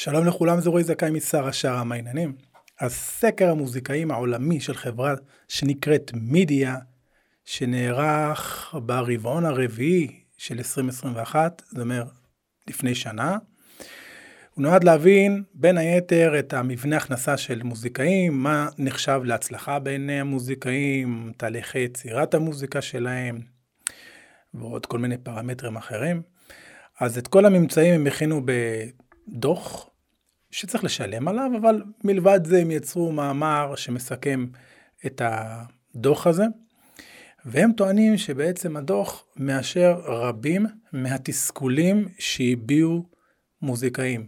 שלום לכולם, זה רועי זכאי משר השער, מה העניינים? הסקר המוזיקאים העולמי של חברה שנקראת מידיה, שנערך ברבעון הרביעי של 2021, זאת אומרת לפני שנה, הוא נועד להבין בין היתר את המבנה הכנסה של מוזיקאים, מה נחשב להצלחה בעיני המוזיקאים, תהליכי יצירת המוזיקה שלהם, ועוד כל מיני פרמטרים אחרים. אז את כל הממצאים הם הכינו בדוח שצריך לשלם עליו, אבל מלבד זה הם יצרו מאמר שמסכם את הדוח הזה, והם טוענים שבעצם הדוח מאשר רבים מהתסכולים שהביעו מוזיקאים.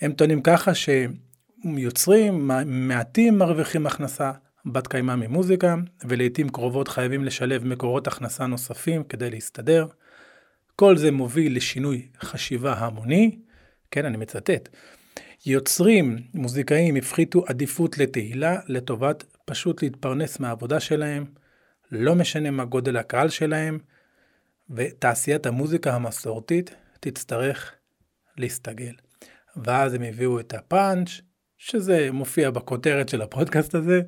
הם טוענים ככה שיוצרים מעטים מרוויחים הכנסה בת קיימא ממוזיקה, ולעיתים קרובות חייבים לשלב מקורות הכנסה נוספים כדי להסתדר. כל זה מוביל לשינוי חשיבה המוני, כן, אני מצטט. יוצרים, מוזיקאים, הפחיתו עדיפות לתהילה לטובת פשוט להתפרנס מהעבודה שלהם, לא משנה מה גודל הקהל שלהם, ותעשיית המוזיקה המסורתית תצטרך להסתגל. ואז הם הביאו את הפאנץ', שזה מופיע בכותרת של הפודקאסט הזה,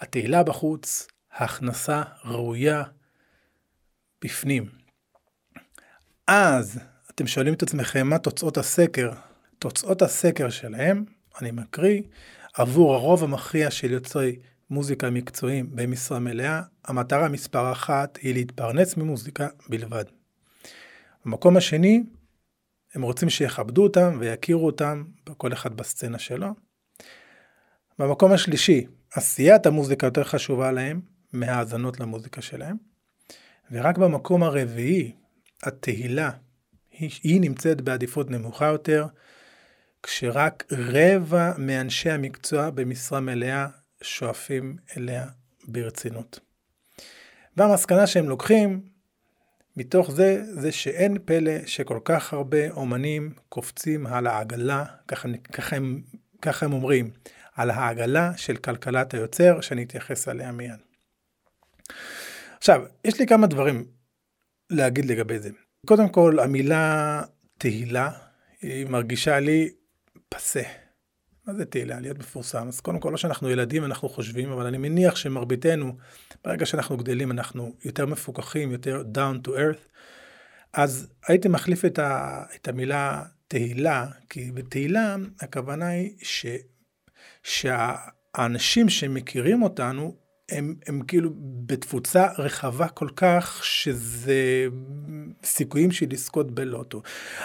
התהילה בחוץ, הכנסה ראויה בפנים. אז אתם שואלים את עצמכם מה תוצאות הסקר. תוצאות הסקר שלהם, אני מקריא, עבור הרוב המכריע של יוצרי מוזיקה מקצועיים במשרה מלאה, המטרה מספר אחת היא להתפרנס ממוזיקה בלבד. במקום השני, הם רוצים שיכבדו אותם ויכירו אותם, כל אחד בסצנה שלו. במקום השלישי, עשיית המוזיקה יותר חשובה להם מהאזנות למוזיקה שלהם. ורק במקום הרביעי, התהילה, היא, היא נמצאת בעדיפות נמוכה יותר, כשרק רבע מאנשי המקצוע במשרה מלאה שואפים אליה ברצינות. והמסקנה שהם לוקחים מתוך זה, זה שאין פלא שכל כך הרבה אומנים קופצים על העגלה, ככה, ככה, הם, ככה הם אומרים, על העגלה של כלכלת היוצר, שאני אתייחס עליה מיד. עכשיו, יש לי כמה דברים להגיד לגבי זה. קודם כל, המילה תהילה, היא מרגישה לי פסה. מה זה תהילה? להיות מפורסם. אז קודם כל, לא שאנחנו ילדים, אנחנו חושבים, אבל אני מניח שמרביתנו, ברגע שאנחנו גדלים, אנחנו יותר מפוקחים, יותר down to earth. אז הייתי מחליף את, ה, את המילה תהילה, כי בתהילה הכוונה היא ש, שהאנשים שמכירים אותנו, הם, הם כאילו בתפוצה רחבה כל כך, שזה סיכויים של לזכות בלוטו.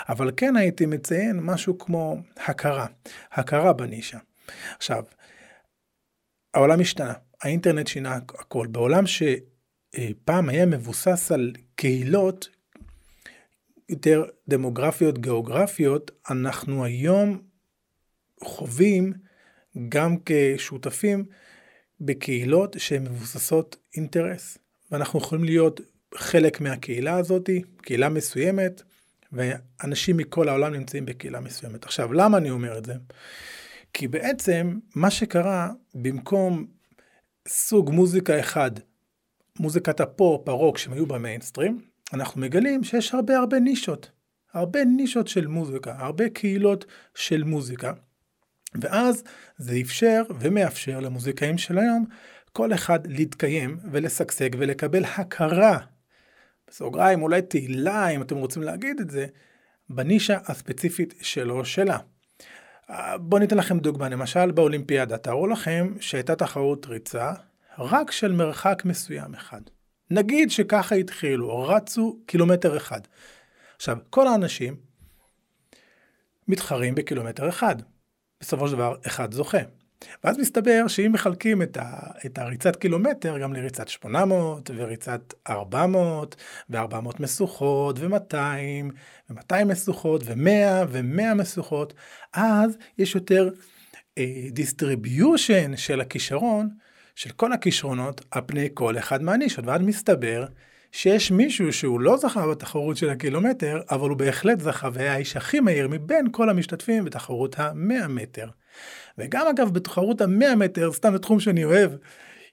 אבל כן הייתי מציין משהו כמו הכרה, הכרה בנישה. עכשיו, העולם השתנה, האינטרנט שינה הכל. בעולם שפעם היה מבוסס על קהילות יותר דמוגרפיות, גיאוגרפיות, אנחנו היום חווים גם כשותפים בקהילות שהן מבוססות אינטרס. ואנחנו יכולים להיות חלק מהקהילה הזאת, קהילה מסוימת, ואנשים מכל העולם נמצאים בקהילה מסוימת. עכשיו, למה אני אומר את זה? כי בעצם מה שקרה, במקום סוג מוזיקה אחד, מוזיקת הפופ, הרוק, שהם היו במיינסטרים, אנחנו מגלים שיש הרבה הרבה נישות. הרבה נישות של מוזיקה, הרבה קהילות של מוזיקה. ואז זה אפשר ומאפשר למוזיקאים של היום כל אחד להתקיים ולשגשג ולקבל הכרה, בסוגריים אולי תהילה אם אתם רוצים להגיד את זה, בנישה הספציפית שלו שלה. בואו ניתן לכם דוגמה, למשל באולימפיאדה, תארו לכם שהייתה תחרות ריצה רק של מרחק מסוים אחד. נגיד שככה התחילו, רצו קילומטר אחד. עכשיו, כל האנשים מתחרים בקילומטר אחד. בסופו של דבר אחד זוכה. ואז מסתבר שאם מחלקים את, ה, את הריצת קילומטר גם לריצת 800 וריצת 400 ו-400 משוכות ו-200 ו-200 משוכות ו-100 ו-100 משוכות, אז יש יותר distribution uh, של הכישרון, של כל הכישרונות, על פני כל אחד מהנישות. ואז מסתבר שיש מישהו שהוא לא זכה בתחרות של הקילומטר, אבל הוא בהחלט זכה והיה האיש הכי מהיר מבין כל המשתתפים בתחרות המאה מטר. וגם אגב בתחרות המאה מטר, סתם בתחום שאני אוהב,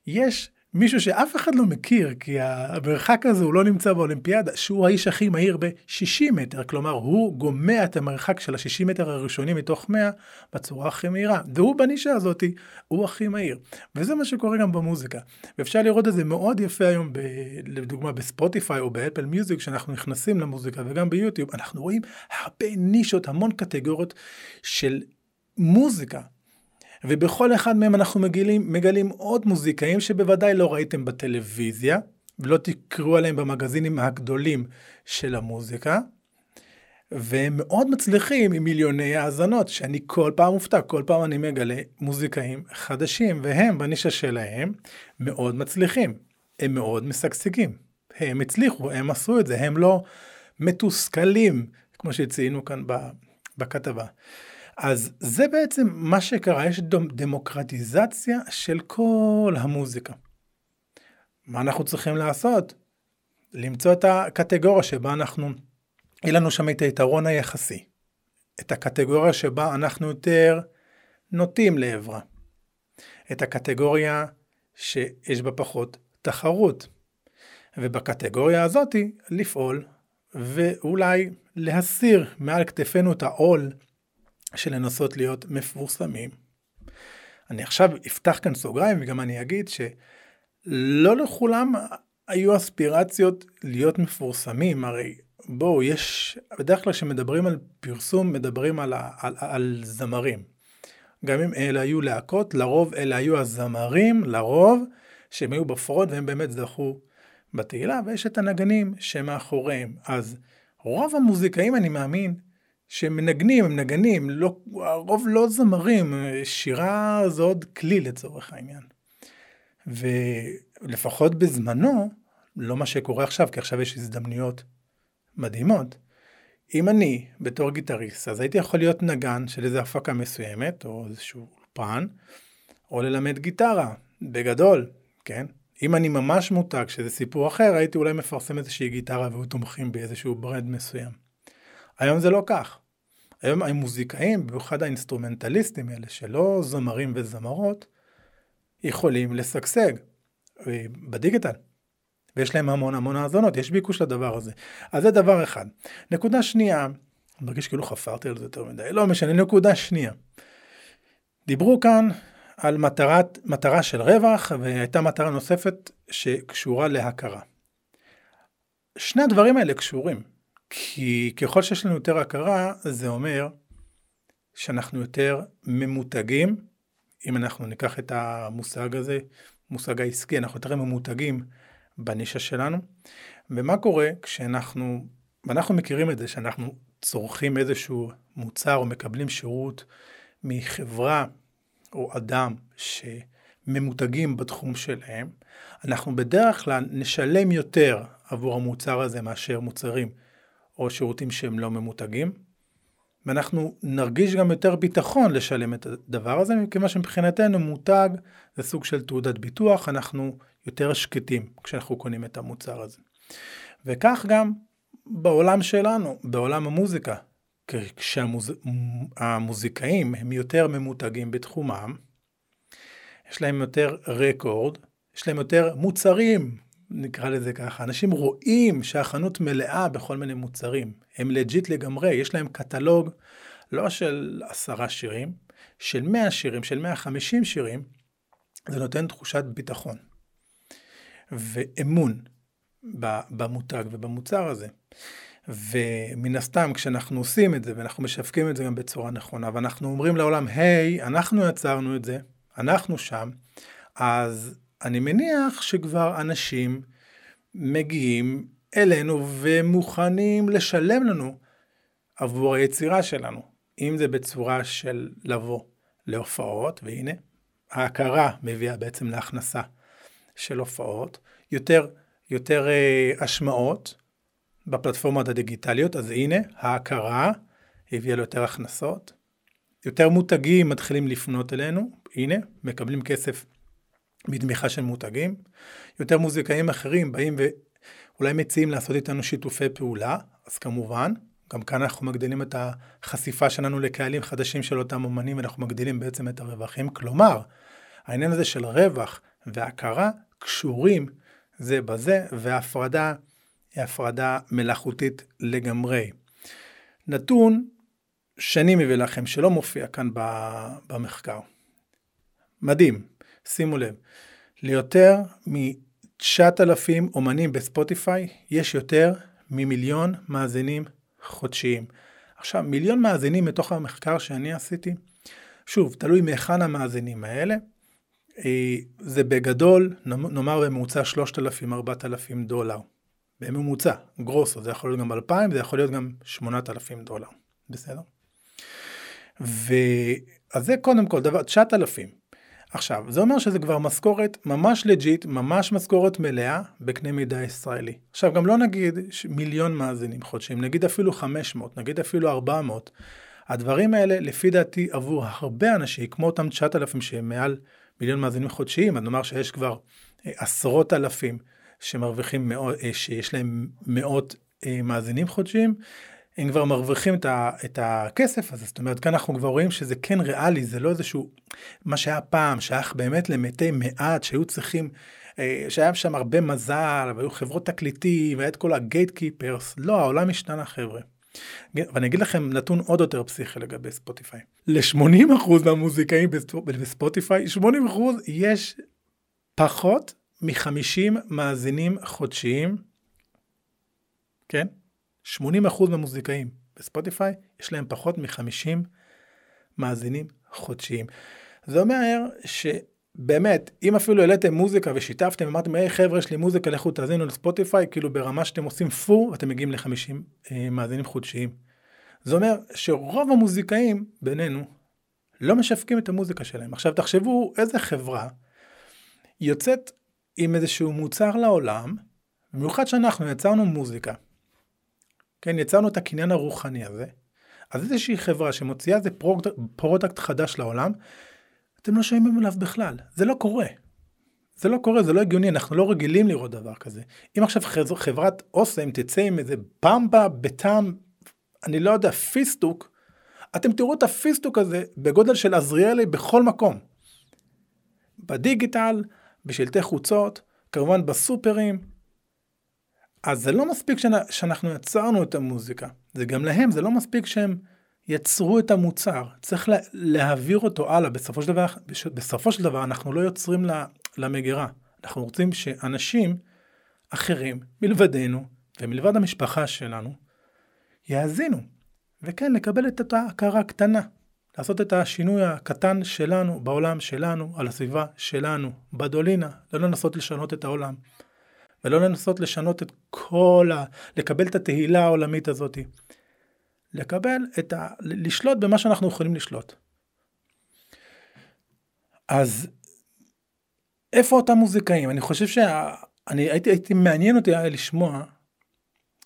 יש מישהו שאף אחד לא מכיר, כי המרחק הזה הוא לא נמצא באולימפיאדה, שהוא האיש הכי מהיר ב-60 מטר, כלומר הוא גומע את המרחק של ה-60 מטר הראשונים מתוך 100 בצורה הכי מהירה, והוא בנישה הזאת, הוא הכי מהיר. וזה מה שקורה גם במוזיקה. ואפשר לראות את זה מאוד יפה היום, ב, לדוגמה בספוטיפיי או באפל מיוזיק, כשאנחנו נכנסים למוזיקה, וגם ביוטיוב, אנחנו רואים הרבה נישות, המון קטגוריות של מוזיקה. ובכל אחד מהם אנחנו מגלים, מגלים עוד מוזיקאים שבוודאי לא ראיתם בטלוויזיה, ולא תקראו עליהם במגזינים הגדולים של המוזיקה, והם מאוד מצליחים עם מיליוני האזנות, שאני כל פעם מופתע, כל פעם אני מגלה מוזיקאים חדשים, והם בנישה שלהם מאוד מצליחים, הם מאוד משגשגים, הם הצליחו, הם עשו את זה, הם לא מתוסכלים, כמו שציינו כאן בכתבה. אז זה בעצם מה שקרה, יש דמוקרטיזציה של כל המוזיקה. מה אנחנו צריכים לעשות? למצוא את הקטגוריה שבה אנחנו, יהיה לנו שם את היתרון היחסי. את הקטגוריה שבה אנחנו יותר נוטים לעברה. את הקטגוריה שיש בה פחות תחרות. ובקטגוריה הזאתי לפעול ואולי להסיר מעל כתפינו את העול של לנסות להיות מפורסמים. אני עכשיו אפתח כאן סוגריים וגם אני אגיד שלא לכולם היו אספירציות להיות מפורסמים, הרי בואו, יש, בדרך כלל כשמדברים על פרסום מדברים על, על, על זמרים. גם אם אלה היו להקות, לרוב אלה היו הזמרים, לרוב, שהם היו בפרוד והם באמת זכו בתהילה, ויש את הנגנים שמאחוריהם. אז רוב המוזיקאים, אני מאמין, שמנגנים, הם נגנים, לא, הרוב לא זמרים, שירה זה עוד כלי לצורך העניין. ולפחות בזמנו, לא מה שקורה עכשיו, כי עכשיו יש הזדמנויות מדהימות. אם אני, בתור גיטריסט, אז הייתי יכול להיות נגן של איזו הפקה מסוימת, או איזשהו אולפן, או ללמד גיטרה, בגדול, כן? אם אני ממש מותג, שזה סיפור אחר, הייתי אולי מפרסם איזושהי גיטרה והיו תומכים באיזשהו brand מסוים. היום זה לא כך. היום המוזיקאים, במיוחד האינסטרומנטליסטים האלה, שלא זמרים וזמרות, יכולים לשגשג אה, בדיגיטל. ויש להם המון המון האזונות, יש ביקוש לדבר הזה. אז זה דבר אחד. נקודה שנייה, אני מרגיש כאילו חפרתי על זה יותר מדי, לא משנה, נקודה שנייה. דיברו כאן על מטרת, מטרה של רווח, והייתה מטרה נוספת שקשורה להכרה. שני הדברים האלה קשורים. כי ככל שיש לנו יותר הכרה, זה אומר שאנחנו יותר ממותגים, אם אנחנו ניקח את המושג הזה, מושג העסקי, אנחנו יותר ממותגים בנישה שלנו. ומה קורה כשאנחנו, ואנחנו מכירים את זה, שאנחנו צורכים איזשהו מוצר או מקבלים שירות מחברה או אדם שממותגים בתחום שלהם, אנחנו בדרך כלל נשלם יותר עבור המוצר הזה מאשר מוצרים או שירותים שהם לא ממותגים. ואנחנו נרגיש גם יותר ביטחון לשלם את הדבר הזה, מכיוון שמבחינתנו מותג זה סוג של תעודת ביטוח, אנחנו יותר שקטים כשאנחנו קונים את המוצר הזה. וכך גם בעולם שלנו, בעולם המוזיקה, כשהמוזיקאים הם יותר ממותגים בתחומם, יש להם יותר רקורד, יש להם יותר מוצרים נקרא לזה ככה, אנשים רואים שהחנות מלאה בכל מיני מוצרים, הם לג'יט לגמרי, יש להם קטלוג לא של עשרה שירים, של מאה שירים, של מאה חמישים שירים, זה נותן תחושת ביטחון ואמון במותג ובמוצר הזה. ומן הסתם כשאנחנו עושים את זה ואנחנו משווקים את זה גם בצורה נכונה ואנחנו אומרים לעולם היי hey, אנחנו יצרנו את זה אנחנו שם אז אני מניח שכבר אנשים מגיעים אלינו ומוכנים לשלם לנו עבור היצירה שלנו. אם זה בצורה של לבוא להופעות, והנה, ההכרה מביאה בעצם להכנסה של הופעות, יותר, יותר אה, השמעות בפלטפורמות הדיגיטליות, אז הנה, ההכרה הביאה ליותר הכנסות, יותר מותגים מתחילים לפנות אלינו, הנה, מקבלים כסף בתמיכה של מותגים. יותר מוזיקאים אחרים באים ואולי מציעים לעשות איתנו שיתופי פעולה, אז כמובן, גם כאן אנחנו מגדילים את החשיפה שלנו לקהלים חדשים של אותם אומנים, ואנחנו מגדילים בעצם את הרווחים. כלומר, העניין הזה של רווח והכרה קשורים זה בזה, וההפרדה היא הפרדה מלאכותית לגמרי. נתון שאני מביא לכם, שלא מופיע כאן במחקר. מדהים, שימו לב, ליותר מ-9,000 אומנים בספוטיפיי יש יותר ממיליון מאזינים חודשיים. עכשיו, מיליון מאזינים מתוך המחקר שאני עשיתי, שוב, תלוי מהיכן המאזינים האלה, אה, זה בגדול, נאמר בממוצע 3,000-4,000 דולר. בממוצע, גרוסו, זה יכול להיות גם 2,000, זה יכול להיות גם 8,000 דולר, בסדר? ו... אז זה קודם כל דבר, 9,000. עכשיו, זה אומר שזה כבר משכורת ממש לג'יט, ממש משכורת מלאה בקנה מידה ישראלי. עכשיו, גם לא נגיד מיליון מאזינים חודשיים, נגיד אפילו 500, נגיד אפילו 400. הדברים האלה, לפי דעתי, עבור הרבה אנשים, כמו אותם 9,000 שהם מעל מיליון מאזינים חודשיים, אז נאמר שיש כבר אה, עשרות אלפים שמרוויחים מאות, אה, שיש להם מאות אה, מאזינים חודשיים, הם כבר מרוויחים את, ה, את הכסף הזה, זאת אומרת, כאן אנחנו כבר רואים שזה כן ריאלי, זה לא איזשהו, מה שהיה פעם, שייך באמת למתי מעט, שהיו צריכים, שהיה שם הרבה מזל, והיו חברות תקליטים, והיה את כל הגייט קיפרס, לא, העולם השתנה חבר'ה. ואני אגיד לכם נתון עוד יותר פסיכי לגבי ספוטיפיי. ל-80% מהמוזיקאים בספוטיפיי, 80% יש פחות מ-50 מאזינים חודשיים, כן? 80% מהמוזיקאים בספוטיפיי, יש להם פחות מ-50 מאזינים חודשיים. זה אומר ש... באמת, אם אפילו העליתם מוזיקה ושיתפתם, אמרתם, היי חבר'ה, יש לי מוזיקה, לכו תאזינו לספוטיפיי, כאילו ברמה שאתם עושים פור, אתם מגיעים ל-50 אה, מאזינים חודשיים. זה אומר שרוב המוזיקאים בינינו לא משווקים את המוזיקה שלהם. עכשיו תחשבו איזה חברה יוצאת עם איזשהו מוצר לעולם, במיוחד שאנחנו יצרנו מוזיקה, כן, יצרנו את הקניין הרוחני הזה, אז איזושהי חברה שמוציאה איזה product חדש לעולם, אתם לא שומעים עליו בכלל. זה לא קורה. זה לא קורה, זה לא הגיוני, אנחנו לא רגילים לראות דבר כזה. אם עכשיו חברת אוסם תצא עם איזה במבה בטעם, אני לא יודע, פיסטוק, אתם תראו את הפיסטוק הזה בגודל של עזריאלי בכל מקום. בדיגיטל, בשלטי חוצות, כמובן בסופרים. אז זה לא מספיק שאנחנו יצרנו את המוזיקה, זה גם להם, זה לא מספיק שהם יצרו את המוצר, צריך לה, להעביר אותו הלאה, בסופו של דבר, בסופו של דבר אנחנו לא יוצרים למגירה, אנחנו רוצים שאנשים אחרים מלבדנו ומלבד המשפחה שלנו יאזינו, וכן לקבל את אותה הכרה קטנה, לעשות את השינוי הקטן שלנו בעולם שלנו, על הסביבה שלנו, בדולינה, לא לנסות לשנות את העולם. ולא לנסות לשנות את כל ה... לקבל את התהילה העולמית הזאתי. לקבל את ה... לשלוט במה שאנחנו יכולים לשלוט. אז איפה אותם מוזיקאים? אני חושב שאני הייתי, הייתי מעניין אותי לשמוע,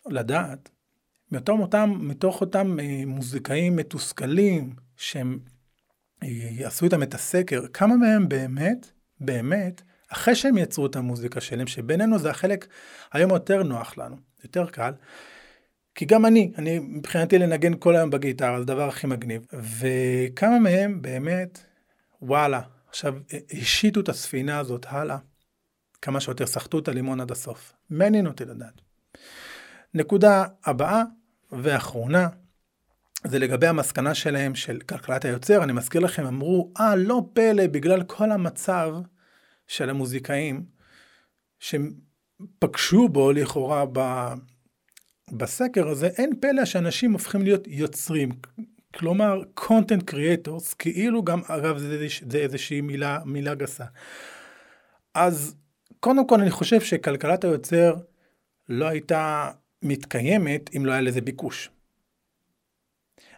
לדעת, מתוך אותם, מתוך אותם אה, מוזיקאים מתוסכלים שהם אה, יעשו איתם את הסקר, כמה מהם באמת, באמת, אחרי שהם יצרו את המוזיקה שלהם, שבינינו זה החלק היום יותר נוח לנו, יותר קל, כי גם אני, אני מבחינתי לנגן כל היום בגיטרה, זה הדבר הכי מגניב. וכמה מהם באמת, וואלה, עכשיו השיתו את הספינה הזאת הלאה, כמה שיותר, סחטו את הלימון עד הסוף. מעניין אותי לדעת. נקודה הבאה ואחרונה, זה לגבי המסקנה שלהם של כלכלת היוצר. אני מזכיר לכם, אמרו, אה, לא פלא, בגלל כל המצב של המוזיקאים, שהם פגשו בו לכאורה בסקר הזה אין פלא שאנשים הופכים להיות יוצרים. כלומר, content creators, כאילו גם, אגב, זה, זה איזושהי מילה, מילה גסה. אז קודם כל אני חושב שכלכלת היוצר לא הייתה מתקיימת אם לא היה לזה ביקוש.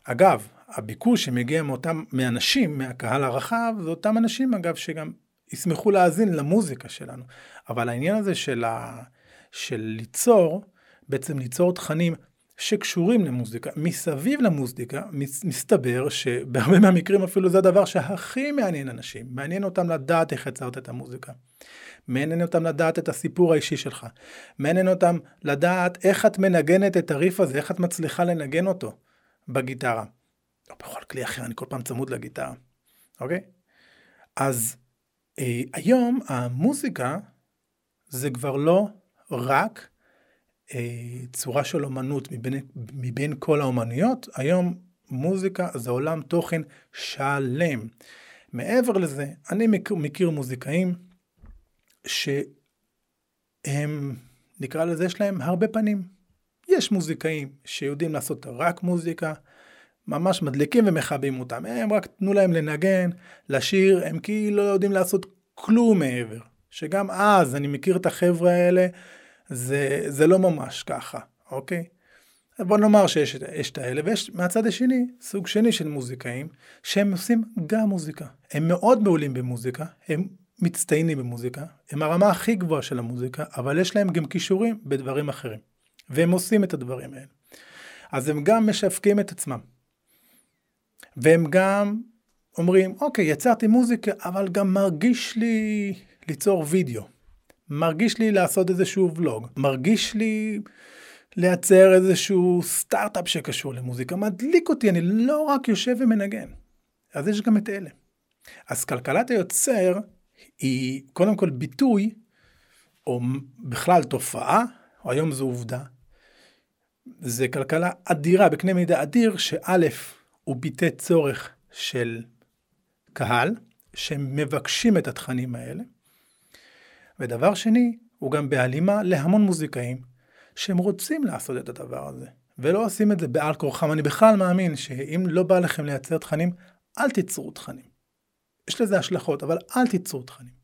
אגב, הביקוש שמגיע מאותם, מאנשים, מהקהל הרחב, זה אותם אנשים אגב שגם ישמחו להאזין למוזיקה שלנו. אבל העניין הזה של, ה, של ליצור, בעצם ליצור תכנים שקשורים למוזיקה. מסביב למוזיקה מסתבר שבהרבה מהמקרים אפילו זה הדבר שהכי מעניין אנשים. מעניין אותם לדעת איך יצרת את המוזיקה. מעניין אותם לדעת את הסיפור האישי שלך. מעניין אותם לדעת איך את מנגנת את הריף הזה, איך את מצליחה לנגן אותו בגיטרה. או בכל כלי אחר, אני כל פעם צמוד לגיטרה, אוקיי? אז היום המוזיקה זה כבר לא רק אה, צורה של אומנות מבין, מבין כל האומנויות, היום מוזיקה זה עולם תוכן שלם. מעבר לזה, אני מכיר, מכיר מוזיקאים שהם, נקרא לזה, יש להם הרבה פנים. יש מוזיקאים שיודעים לעשות רק מוזיקה, ממש מדליקים ומכבים אותם. הם רק תנו להם לנגן, לשיר, הם כאילו לא יודעים לעשות כלום מעבר. שגם אז, אני מכיר את החבר'ה האלה, זה, זה לא ממש ככה, אוקיי? בוא נאמר שיש את האלה, ויש מהצד השני, סוג שני של מוזיקאים, שהם עושים גם מוזיקה. הם מאוד מעולים במוזיקה, הם מצטיינים במוזיקה, הם הרמה הכי גבוהה של המוזיקה, אבל יש להם גם כישורים בדברים אחרים. והם עושים את הדברים האלה. אז הם גם משווקים את עצמם. והם גם אומרים, אוקיי, יצרתי מוזיקה, אבל גם מרגיש לי ליצור וידאו. מרגיש לי לעשות איזשהו ולוג. מרגיש לי לייצר איזשהו סטארט-אפ שקשור למוזיקה. מדליק אותי, אני לא רק יושב ומנגן. אז יש גם את אלה. אז כלכלת היוצר היא קודם כל ביטוי, או בכלל תופעה, או היום זו עובדה. זה כלכלה אדירה, בקנה מידה אדיר, שא', הוא ביטא צורך של קהל, שמבקשים את התכנים האלה. ודבר שני, הוא גם בהלימה להמון מוזיקאים שהם רוצים לעשות את הדבר הזה, ולא עושים את זה בעל כורחם. אני בכלל מאמין שאם לא בא לכם לייצר תכנים, אל תיצרו תכנים. יש לזה השלכות, אבל אל תיצרו תכנים.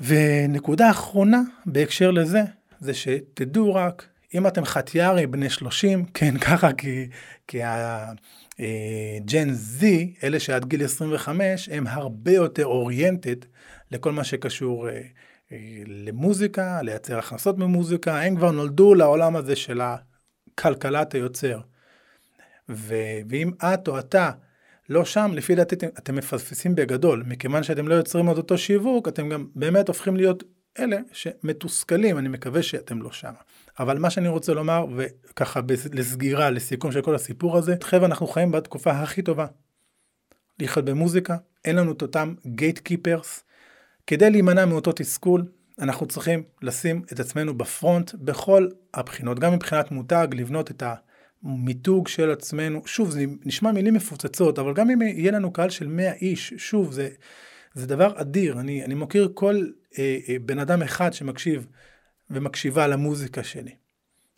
ונקודה אחרונה בהקשר לזה, זה שתדעו רק, אם אתם חטיארי בני 30, כן ככה כי, כי הג'ן Z, אלה שעד גיל 25, הם הרבה יותר אוריינטד לכל מה שקשור אה, אה, למוזיקה, לייצר הכנסות ממוזיקה, הם כבר נולדו לעולם הזה של הכלכלת היוצר. ו, ואם את או אתה לא שם, לפי דעתי אתם, אתם מפספסים בגדול, מכיוון שאתם לא יוצרים עוד אותו שיווק, אתם גם באמת הופכים להיות אלה שמתוסכלים, אני מקווה שאתם לא שם. אבל מה שאני רוצה לומר, וככה לסגירה, לסיכום של כל הסיפור הזה, חבר'ה, אנחנו חיים בתקופה הכי טובה. לחיות במוזיקה, אין לנו את אותם גייט קיפרס. כדי להימנע מאותו תסכול, אנחנו צריכים לשים את עצמנו בפרונט בכל הבחינות, גם מבחינת מותג, לבנות את המיתוג של עצמנו. שוב, זה נשמע מילים מפוצצות, אבל גם אם יהיה לנו קהל של 100 איש, שוב, זה, זה דבר אדיר. אני, אני מוקיר כל אה, אה, בן אדם אחד שמקשיב ומקשיבה למוזיקה שלי.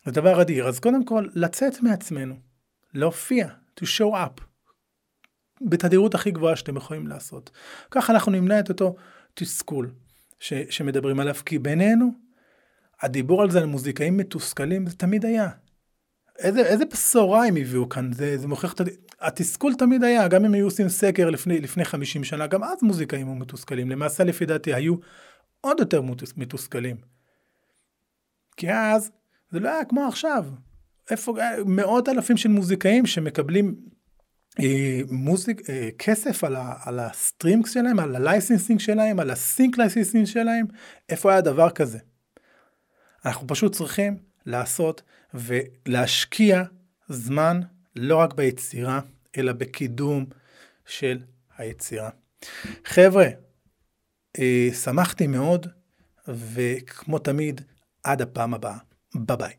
זה דבר אדיר. אז קודם כל, לצאת מעצמנו, להופיע, to show up, בתדירות הכי גבוהה שאתם יכולים לעשות. ככה אנחנו נמנע את אותו תסכול ש, שמדברים עליו, כי בינינו, הדיבור על זה על מוזיקאים מתוסכלים, זה תמיד היה. איזה, איזה בשורה הם הביאו כאן, זה, זה מוכיח את התסכול תמיד היה, גם אם היו עושים סקר לפני, לפני 50 שנה, גם אז מוזיקאים היו מתוסכלים. למעשה, לפי דעתי, היו עוד יותר מתוסכלים. כי אז זה לא היה כמו עכשיו. איפה, מאות אלפים של מוזיקאים שמקבלים אה, מוזיק, אה, כסף על, ה, על ה streams שלהם, על ה licensing שלהם, על ה sync licensing שלהם, איפה היה דבר כזה? אנחנו פשוט צריכים לעשות ולהשקיע זמן לא רק ביצירה, אלא בקידום של היצירה. חבר'ה, אה, שמחתי מאוד, וכמו תמיד, עד הפעם הבאה. ביי ביי.